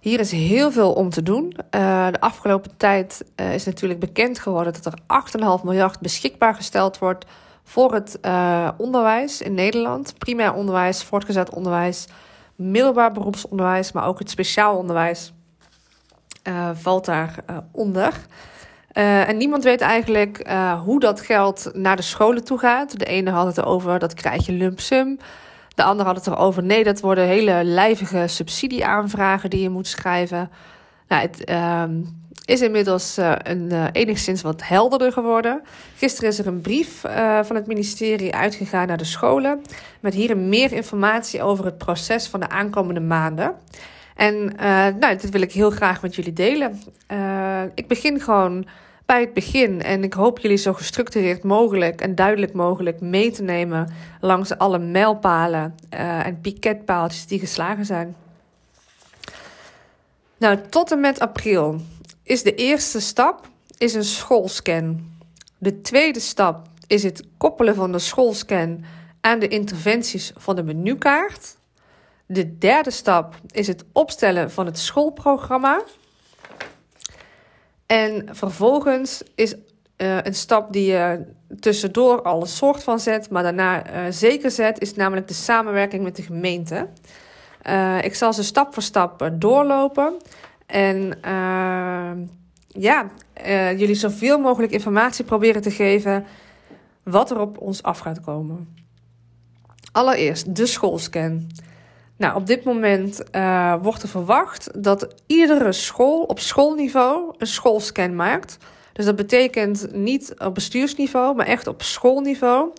Hier is heel veel om te doen. Uh, de afgelopen tijd uh, is natuurlijk bekend geworden dat er 8,5 miljard beschikbaar gesteld wordt voor het uh, onderwijs in Nederland. Primair onderwijs, voortgezet onderwijs, middelbaar beroepsonderwijs, maar ook het speciaal onderwijs valt daaronder. onder. en niemand weet eigenlijk hoe dat geld naar de scholen toe gaat. De ene had het over dat krijg je lump sum. De ander had het erover, nee, dat worden hele lijvige subsidieaanvragen die je moet schrijven. Nou, het um, is inmiddels uh, een, uh, enigszins wat helderder geworden. Gisteren is er een brief uh, van het ministerie uitgegaan naar de scholen. Met hierin meer informatie over het proces van de aankomende maanden. En nou, dit wil ik heel graag met jullie delen. ik begin gewoon bij het begin. En ik hoop jullie zo gestructureerd mogelijk en duidelijk mogelijk mee te nemen langs alle mijlpalen uh, en piketpaaltjes die geslagen zijn. Nou, tot en met april is de eerste stap is een schoolscan. De tweede stap is het koppelen van de schoolscan aan de interventies van de menukaart. De derde stap is het opstellen van het schoolprogramma. En vervolgens is uh, een stap die je tussendoor al een soort van zet, maar daarna uh, zeker zet, is namelijk de samenwerking met de gemeente. Uh, ik zal ze stap voor stap doorlopen. En ja, jullie zoveel mogelijk informatie proberen te geven wat er op ons af gaat komen. Allereerst de schoolscan. Nou, op dit moment uh, wordt er verwacht dat iedere school op schoolniveau een schoolscan maakt. Dus dat betekent niet op bestuursniveau, maar echt op schoolniveau.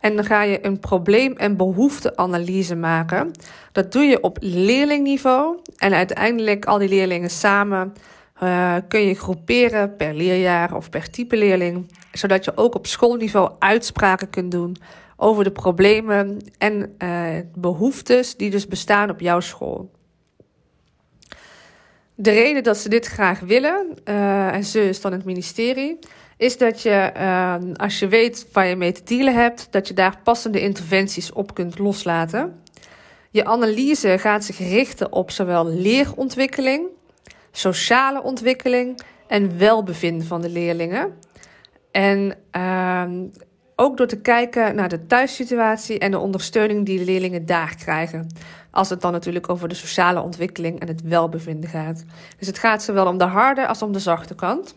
En dan ga je een probleem- en behoefteanalyse maken. Dat doe je op leerlingniveau. En uiteindelijk al die leerlingen samen uh, kun je groeperen per leerjaar of per type leerling. Zodat je ook op schoolniveau uitspraken kunt doen over de problemen en uh, behoeftes die dus bestaan op jouw school. De reden dat ze dit graag willen, uh, en ze is dan het ministerie, is dat je, uh, als je weet waar je mee te dealen hebt, dat je daar passende interventies op kunt loslaten. Je analyse gaat zich richten op zowel leerontwikkeling, sociale ontwikkeling en welbevinden van de leerlingen. En ehm, ook door te kijken naar de thuissituatie en de ondersteuning die de leerlingen daar krijgen. Als het dan natuurlijk over de sociale ontwikkeling en het welbevinden gaat. Dus het gaat zowel om de harde als om de zachte kant.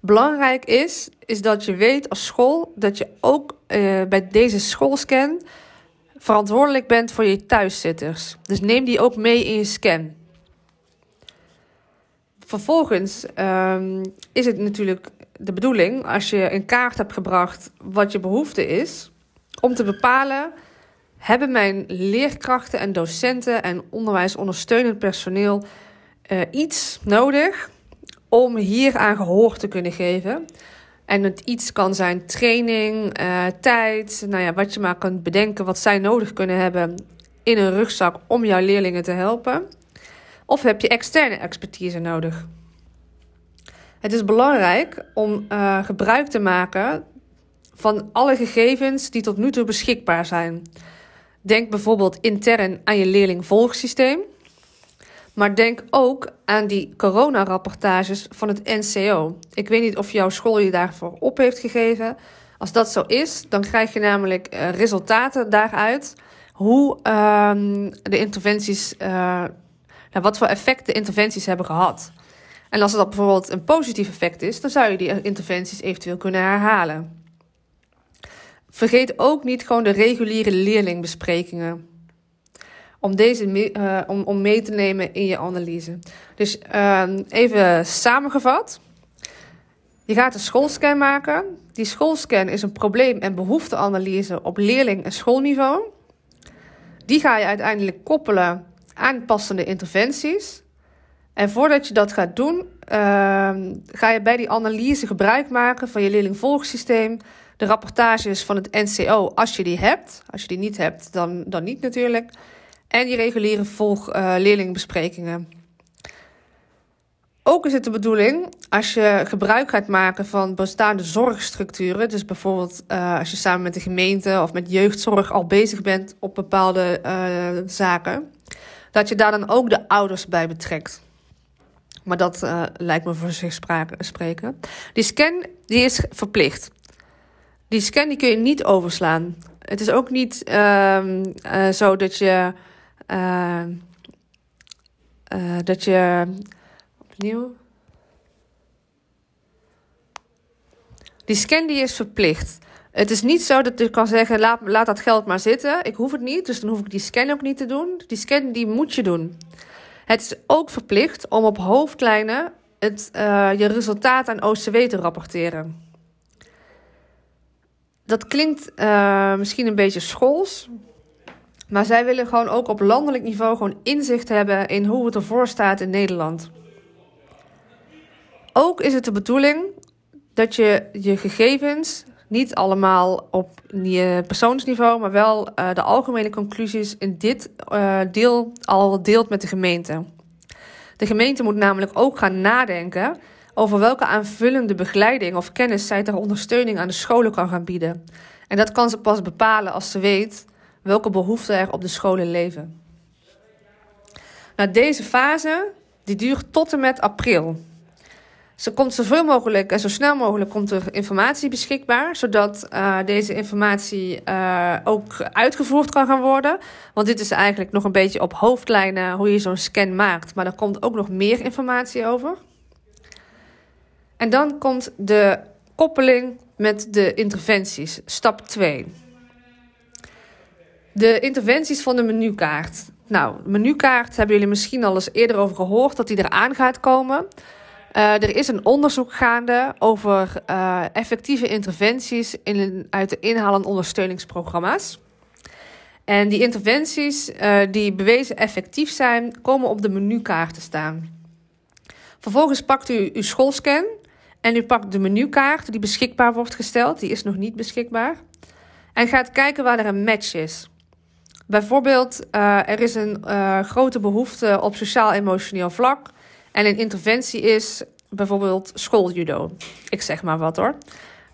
Belangrijk is, is dat je weet als school dat je ook uh, bij deze schoolscan verantwoordelijk bent voor je thuiszitters. Dus neem die ook mee in je scan. Vervolgens um, is het natuurlijk de bedoeling, als je in kaart hebt gebracht wat je behoefte is, om te bepalen: hebben mijn leerkrachten en docenten en onderwijsondersteunend personeel uh, iets nodig om hier aan gehoor te kunnen geven? En het iets kan zijn training, uh, tijd, nou ja, wat je maar kunt bedenken wat zij nodig kunnen hebben in een rugzak om jouw leerlingen te helpen. Of heb je externe expertise nodig? Het is belangrijk om uh, gebruik te maken van alle gegevens die tot nu toe beschikbaar zijn. Denk bijvoorbeeld intern aan je leerlingvolgsysteem. Maar denk ook aan die coronarapportages van het NCO. Ik weet niet of jouw school je daarvoor op heeft gegeven. Als dat zo is, dan krijg je namelijk uh, resultaten daaruit. Hoe uh, de interventies, uh, nou, wat voor effect de interventies hebben gehad. En als dat bijvoorbeeld een positief effect is, dan zou je die interventies eventueel kunnen herhalen. Vergeet ook niet gewoon de reguliere leerlingbesprekingen. Om, deze, uh, om, om mee te nemen in je analyse. Dus uh, even samengevat. Je gaat een schoolscan maken. Die schoolscan is een probleem- en behoefteanalyse op leerling- en schoolniveau. Die ga je uiteindelijk koppelen aan passende interventies. En voordat je dat gaat doen, ehm, ga je bij die analyse gebruik maken van je leerlingvolgsysteem, de rapportages van het NCO als je die hebt. Als je die niet hebt, dan, dan niet natuurlijk. En je reguliere volg uh, leerlingbesprekingen. Ook is het de bedoeling, als je gebruik gaat maken van bestaande zorgstructuren, dus bijvoorbeeld uh, als je samen met de gemeente of met jeugdzorg al bezig bent op bepaalde uh, zaken, dat je daar dan ook de ouders bij betrekt. Maar dat uh, lijkt me voor zich spreken. Die scan die is verplicht. Die scan die kun je niet overslaan. Het is ook niet uh, uh, zo dat je. Uh, dat je. Opnieuw. Die scan die is verplicht. Het is niet zo dat je kan zeggen: laat, laat dat geld maar zitten. Ik hoef het niet, dus dan hoef ik die scan ook niet te doen. Die scan die moet je doen. Het is ook verplicht om op hoofdlijnen het, uh, je resultaat aan OCW te rapporteren. Dat klinkt uh, misschien een beetje schools. Maar zij willen gewoon ook op landelijk niveau gewoon inzicht hebben in hoe het ervoor staat in Nederland. Ook is het de bedoeling dat je je gegevens niet allemaal op persoonsniveau, maar wel uh, de algemene conclusies in dit uh, deel al deelt met de gemeente. De gemeente moet namelijk ook gaan nadenken over welke aanvullende begeleiding of kennis zij ter ondersteuning aan de scholen kan gaan bieden. En dat kan ze pas bepalen als ze weet welke behoeften er op de scholen leven. Nou, deze fase die duurt tot en met april. Ze komt zoveel mogelijk en zo snel mogelijk komt er informatie beschikbaar, zodat uh, deze informatie uh, ook uitgevoerd kan gaan worden. Want dit is eigenlijk nog een beetje op hoofdlijnen hoe je zo'n scan maakt, maar er komt ook nog meer informatie over. En dan komt de koppeling met de interventies, stap 2. De interventies van de menukaart. Nou, de menukaart hebben jullie misschien al eens eerder over gehoord dat die eraan gaat komen. Uh, er is een onderzoek gaande over uh, effectieve interventies in, uit de en ondersteuningsprogramma's. En die interventies uh, die bewezen effectief zijn, komen op de menukaart te staan. Vervolgens pakt u uw schoolscan en u pakt de menukaart die beschikbaar wordt gesteld. Die is nog niet beschikbaar. En gaat kijken waar er een match is. Bijvoorbeeld, er is een grote behoefte op sociaal-emotioneel vlak en een interventie is bijvoorbeeld schooljudo. Ik zeg maar wat hoor.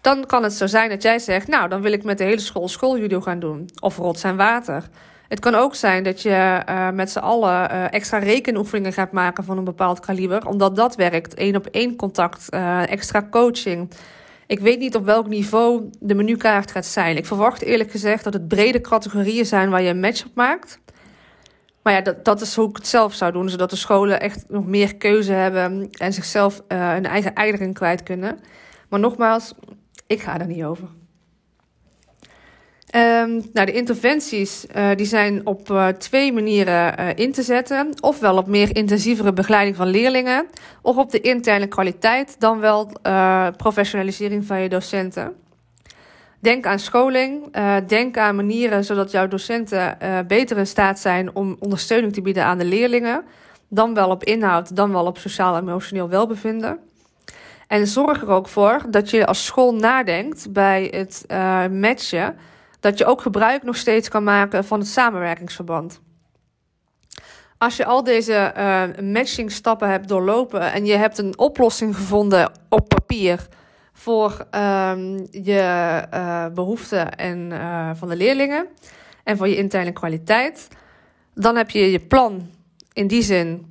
Dan kan het zo zijn dat jij zegt, nou dan wil ik met de hele school schooljudo gaan doen. Of rots en water. Het kan ook zijn dat je uh, met z'n allen uh, extra rekenoefeningen gaat maken van een bepaald kaliber. Omdat dat werkt. Eén op één contact, uh, extra coaching. Ik weet niet op welk niveau de menukaart gaat zijn. Ik verwacht eerlijk gezegd dat het brede categorieën zijn waar je een match op maakt. Maar ja, dat, dat is hoe ik het zelf zou doen. Zodat de scholen echt nog meer keuze hebben en zichzelf uh, hun eigen eieren kwijt kunnen. Maar nogmaals, ik ga er niet over. Um, nou, de interventies uh, die zijn op uh, twee manieren in te zetten. Ofwel op meer intensievere begeleiding van leerlingen, of op de interne kwaliteit, dan wel professionalisering van je docenten. Denk aan scholing. Uh, denk aan manieren zodat jouw docenten uh, beter in staat zijn om ondersteuning te bieden aan de leerlingen. Dan wel op inhoud, dan wel op sociaal en emotioneel welbevinden. En zorg er ook voor dat je als school nadenkt bij het uh, matchen. Dat je ook gebruik nog steeds kan maken van het samenwerkingsverband. Als je al deze matchingstappen hebt doorlopen en je hebt een oplossing gevonden op papier voor um, je uh, behoeften en, uh, van de leerlingen en voor je interne kwaliteit. Dan heb je je plan in die zin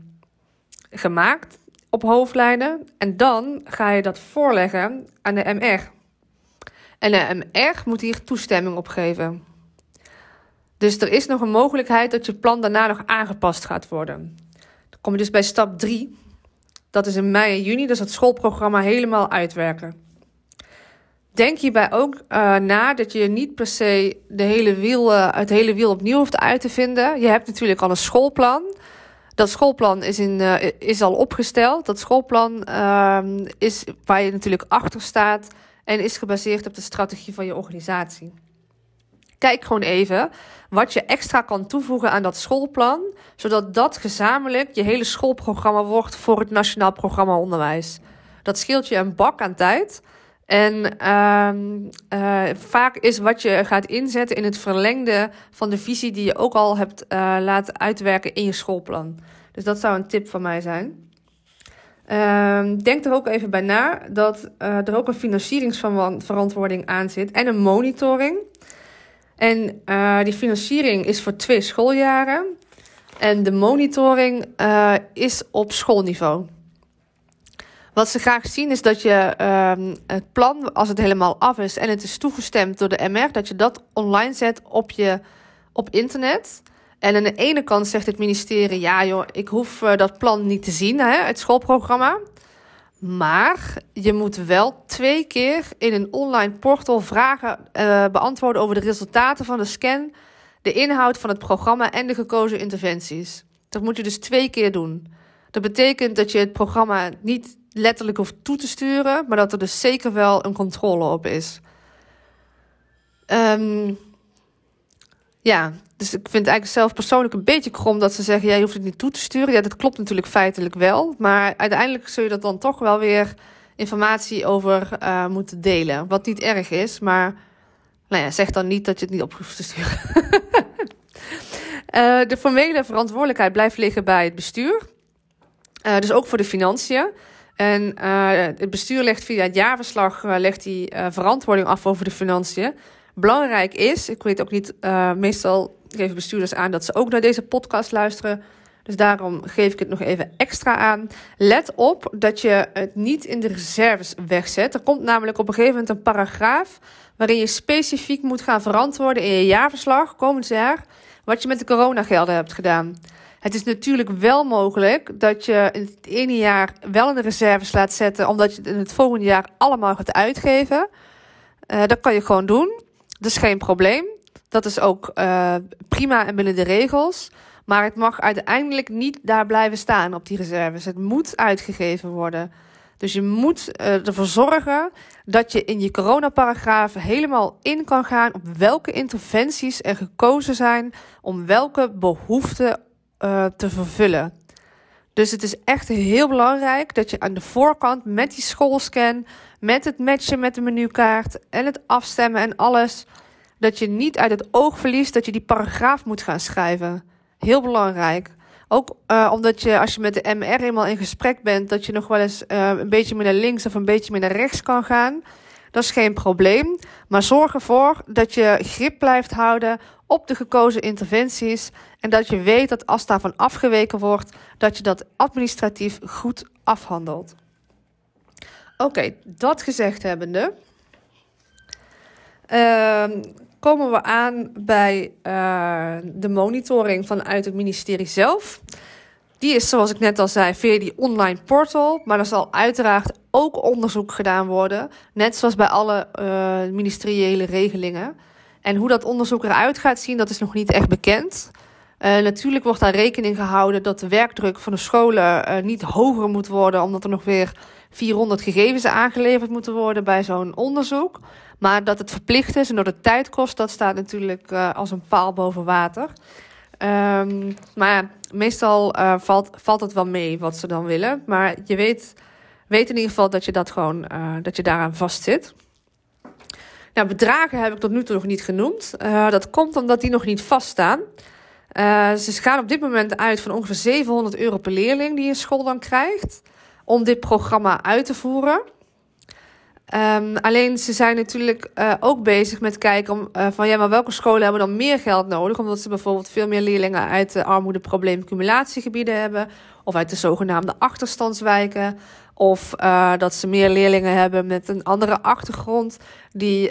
gemaakt op hoofdlijnen. En dan ga je dat voorleggen aan de MR. En de MR moet hier toestemming op geven. Dus er is nog een mogelijkheid dat je plan daarna nog aangepast gaat worden. Dan kom je dus bij stap 3. Dat is in mei en juni, dus het schoolprogramma helemaal uitwerken. Denk hierbij ook uh, na dat je niet per se de hele uh, het hele wiel opnieuw hoeft uit te vinden. Je hebt natuurlijk al een schoolplan. Dat schoolplan is, in, uh, is al opgesteld. Dat schoolplan ehm, is waar je natuurlijk achter staat en is gebaseerd op de strategie van je organisatie. Kijk gewoon even wat je extra kan toevoegen aan dat schoolplan, zodat dat gezamenlijk je hele schoolprogramma wordt voor het Nationaal Programma Onderwijs. Dat scheelt je een bak aan tijd. En uh, vaak is wat je gaat inzetten in het verlengde van de visie die je ook al hebt uh, laten uitwerken in je schoolplan. Dus dat zou een tip van mij zijn. Uh, denk er ook even bij na dat uh, er ook een financieringsverantwoording aan zit en een monitoring. En die financiering is voor twee schooljaren. En de monitoring is op schoolniveau. Wat ze graag zien is dat je uh, het plan, als het helemaal af is en het is toegestemd door de MR, dat je dat online zet op, je, op internet. En aan de ene kant zegt het ministerie: ja, joh, ik hoef uh, dat plan niet te zien, hè, het schoolprogramma. Maar je moet wel twee keer in een online portal vragen uh, beantwoorden over de resultaten van de scan, de inhoud van het programma en de gekozen interventies. Dat moet je dus twee keer doen. Dat betekent dat je het programma niet letterlijk hoeft toe te sturen, maar dat er dus zeker wel een controle op is. Um, ja, dus ik vind het eigenlijk zelf persoonlijk een beetje krom dat ze zeggen: ja, je hoeft het niet toe te sturen. Ja, dat klopt natuurlijk feitelijk wel. Maar uiteindelijk zul je dat dan toch wel weer informatie over uh, moeten delen. Wat niet erg is, maar nou ja, zeg dan niet dat je het niet op hoeft te sturen. uh, de formele verantwoordelijkheid blijft liggen bij het bestuur. Uh, dus ook voor de financiën. En het bestuur legt via het jaarverslag legt die, verantwoording af over de financiën. Belangrijk is, ik weet ook niet, meestal geven bestuurders aan dat ze ook naar deze podcast luisteren. Dus daarom geef ik het nog even extra aan. Let op dat je het niet in de reserves wegzet. Er komt namelijk op een gegeven moment een paragraaf waarin je specifiek moet gaan verantwoorden in je jaarverslag komend jaar wat je met de coronagelden hebt gedaan. Het is natuurlijk wel mogelijk dat je in het ene jaar wel in de reserves laat zetten, omdat je het in het volgende jaar allemaal gaat uitgeven. Uh, dat kan je gewoon doen. Dat is geen probleem. Dat is ook uh, prima en binnen de regels. Maar het mag uiteindelijk niet daar blijven staan op die reserves. Het moet uitgegeven worden. Dus je moet uh, ervoor zorgen dat je in je coronaparagraaf helemaal in kan gaan op welke interventies er gekozen zijn om welke behoeften uh, te vervullen. Dus het is echt heel belangrijk dat je aan de voorkant met die schoolscan, met het matchen met de menukaart en het afstemmen en alles, dat je niet uit het oog verliest dat je die paragraaf moet gaan schrijven. Heel belangrijk. Ook uh, omdat je als je met de MR eenmaal in gesprek bent, dat je nog wel eens uh, een beetje meer naar links of een beetje meer naar rechts kan gaan. Dat is geen probleem. Maar zorg ervoor dat je grip blijft houden op de gekozen interventies. En dat je weet dat als daarvan afgeweken wordt, dat je dat administratief goed afhandelt. Oké, dat gezegd hebbende. Uh, komen we aan bij uh, de monitoring vanuit het ministerie zelf. Die is, zoals ik net al zei, via die online portal. Maar er zal uiteraard ook onderzoek gedaan worden. Net zoals bij alle uh, ministeriële regelingen. En hoe dat onderzoek eruit gaat zien, dat is nog niet echt bekend. Uh, natuurlijk wordt daar rekening gehouden dat de werkdruk van de scholen uh, niet hoger moet worden, omdat er nog weer 400 gegevens aangeleverd moeten worden bij zo'n onderzoek. Maar dat het verplicht is en dat het tijd kost, dat staat natuurlijk als een paal boven water. Um, maar meestal uh, valt, valt het wel mee wat ze dan willen. Maar je weet, weet in ieder geval dat je dat gewoon uh, dat je daaraan vastzit. Nou, bedragen heb ik tot nu toe nog niet genoemd. Uh, dat komt omdat die nog niet vaststaan. Uh, ze gaan op dit moment uit van ongeveer 700 euro per leerling die een school dan krijgt. Om dit programma uit te voeren. Um, alleen ze zijn natuurlijk ook bezig met kijken om, van ja, maar welke scholen hebben dan meer geld nodig? Omdat ze bijvoorbeeld veel meer leerlingen uit de armoedeprobleemcumulatiegebieden hebben. Of uit de zogenaamde achterstandswijken. Of uh, dat ze meer leerlingen hebben met een andere achtergrond. Die,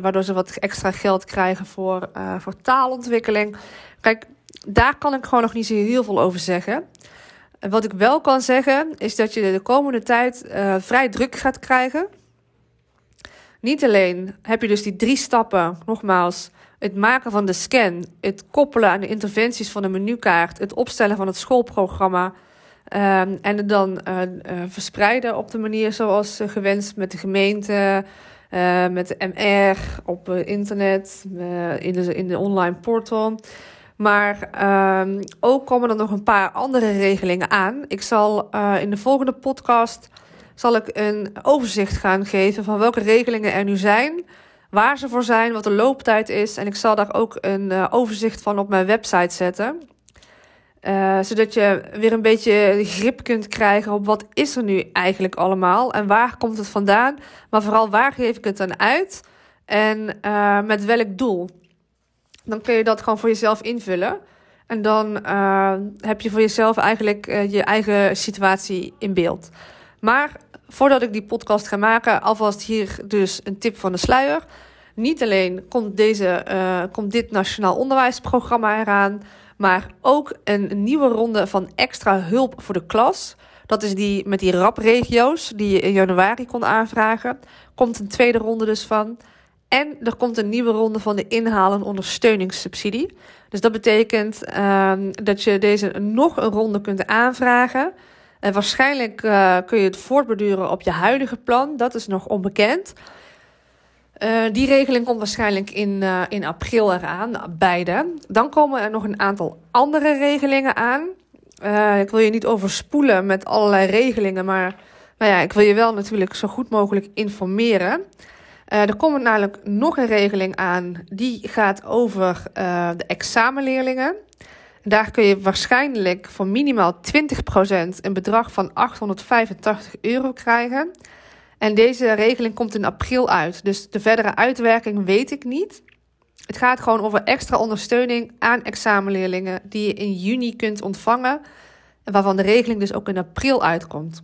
waardoor ze wat extra geld krijgen voor, voor taalontwikkeling. Kijk, daar kan ik gewoon nog niet zo heel veel over zeggen. Wat ik wel kan zeggen, is dat je de komende tijd vrij druk gaat krijgen. Niet alleen heb je dus die drie stappen, nogmaals, het maken van de scan, het koppelen aan de interventies van de menukaart, het opstellen van het schoolprogramma um, en het dan uh, verspreiden op de manier zoals uh, gewenst met de gemeente, met de MR op internet, in, de, in de online portal. Maar uh, ook komen er nog een paar andere regelingen aan. Ik zal in de volgende podcast zal ik een overzicht gaan geven van welke regelingen er nu zijn, waar ze voor zijn, wat de looptijd is. En ik zal daar ook een overzicht van op mijn website zetten. Uh, zodat je weer een beetje grip kunt krijgen op wat is er nu eigenlijk allemaal en waar komt het vandaan. Maar vooral waar geef ik het dan uit en uh, met welk doel. Dan kun je dat gewoon voor jezelf invullen. En dan uh, heb je voor jezelf eigenlijk je eigen situatie in beeld. Maar voordat ik die podcast ga maken, alvast hier dus een tip van de sluier. Niet alleen komt, deze, komt dit Nationaal Onderwijsprogramma eraan maar ook een nieuwe ronde van extra hulp voor de klas. Dat is die met die RAP-regio's die je in januari kon aanvragen. Komt een tweede ronde dus van. En er komt een nieuwe ronde van de inhalen ondersteuningssubsidie. Dus dat betekent uh, dat je deze nog een ronde kunt aanvragen. En waarschijnlijk uh, kun je het voortborduren op je huidige plan. Dat is nog onbekend. Uh, die regeling komt waarschijnlijk in, uh, in april eraan, beide. Dan komen er nog een aantal andere regelingen aan. Uh, ik wil je niet overspoelen met allerlei regelingen, maar nou ja, ik wil je wel natuurlijk zo goed mogelijk informeren. er komt namelijk nog een regeling aan, die gaat over de examenleerlingen. Daar kun je waarschijnlijk voor minimaal 20% een bedrag van 885 euro krijgen. En deze regeling komt in april uit. Dus de verdere uitwerking weet ik niet. Het gaat gewoon over extra ondersteuning aan examenleerlingen die je in juni kunt ontvangen. En waarvan de regeling dus ook in april uitkomt.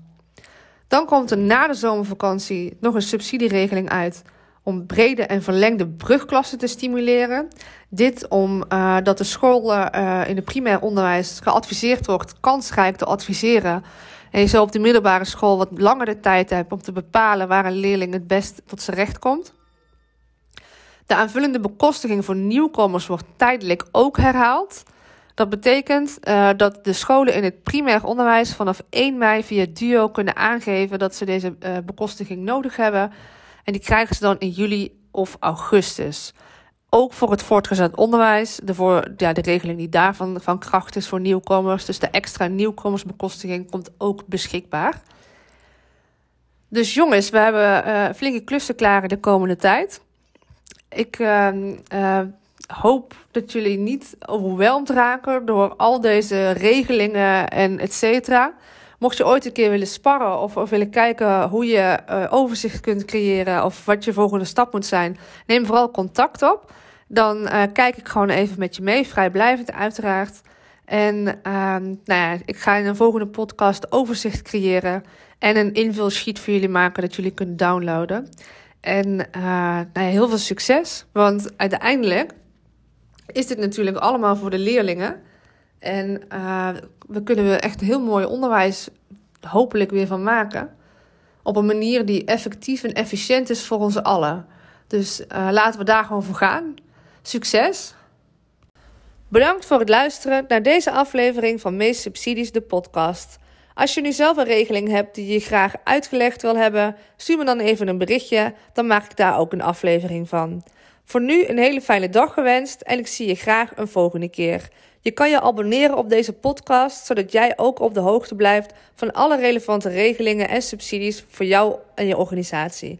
Dan komt er na de zomervakantie nog een subsidieregeling uit om brede en verlengde brugklassen te stimuleren. Dit omdat uh, dat de scholen uh, in het primair onderwijs geadviseerd wordt kansrijk te adviseren en je zo op de middelbare school wat langer de tijd hebt om te bepalen waar een leerling het best tot zijn recht komt. De aanvullende bekostiging voor nieuwkomers wordt tijdelijk ook herhaald. Dat betekent uh, dat de scholen in het primair onderwijs vanaf 1 mei via DUO kunnen aangeven dat ze deze uh, bekostiging nodig hebben. En die krijgen ze dan in juli of augustus. Ook voor het voortgezet onderwijs, de, voor, ja, de regeling die daarvan van kracht is voor nieuwkomers, dus de extra nieuwkomersbekostiging komt ook beschikbaar. Dus jongens, we hebben uh, flinke klussen klaar de komende tijd. Ik uh, uh, hoop dat jullie niet overweldigd raken door al deze regelingen en et cetera. Mocht je ooit een keer willen sparren of, of willen kijken hoe je uh, overzicht kunt creëren of wat je volgende stap moet zijn, neem vooral contact op. Dan uh, kijk ik gewoon even met je mee, vrijblijvend uiteraard. En uh, nou ja, ik ga in een volgende podcast overzicht creëren en een invulsheet voor jullie maken dat jullie kunnen downloaden. En uh, nou ja, heel veel succes, want uiteindelijk is dit natuurlijk allemaal voor de leerlingen. En uh, we kunnen er echt heel mooi onderwijs hopelijk weer van maken. Op een manier die effectief en efficiënt is voor ons allen. Dus uh, laten we daar gewoon voor gaan. Succes! Bedankt voor het luisteren naar deze aflevering van Meest Subsidies, de podcast. Als je nu zelf een regeling hebt die je graag uitgelegd wil hebben, stuur me dan even een berichtje, dan maak ik daar ook een aflevering van. Voor nu een hele fijne dag gewenst en ik zie je graag een volgende keer. Je kan je abonneren op deze podcast, zodat jij ook op de hoogte blijft van alle relevante regelingen en subsidies voor jou en je organisatie.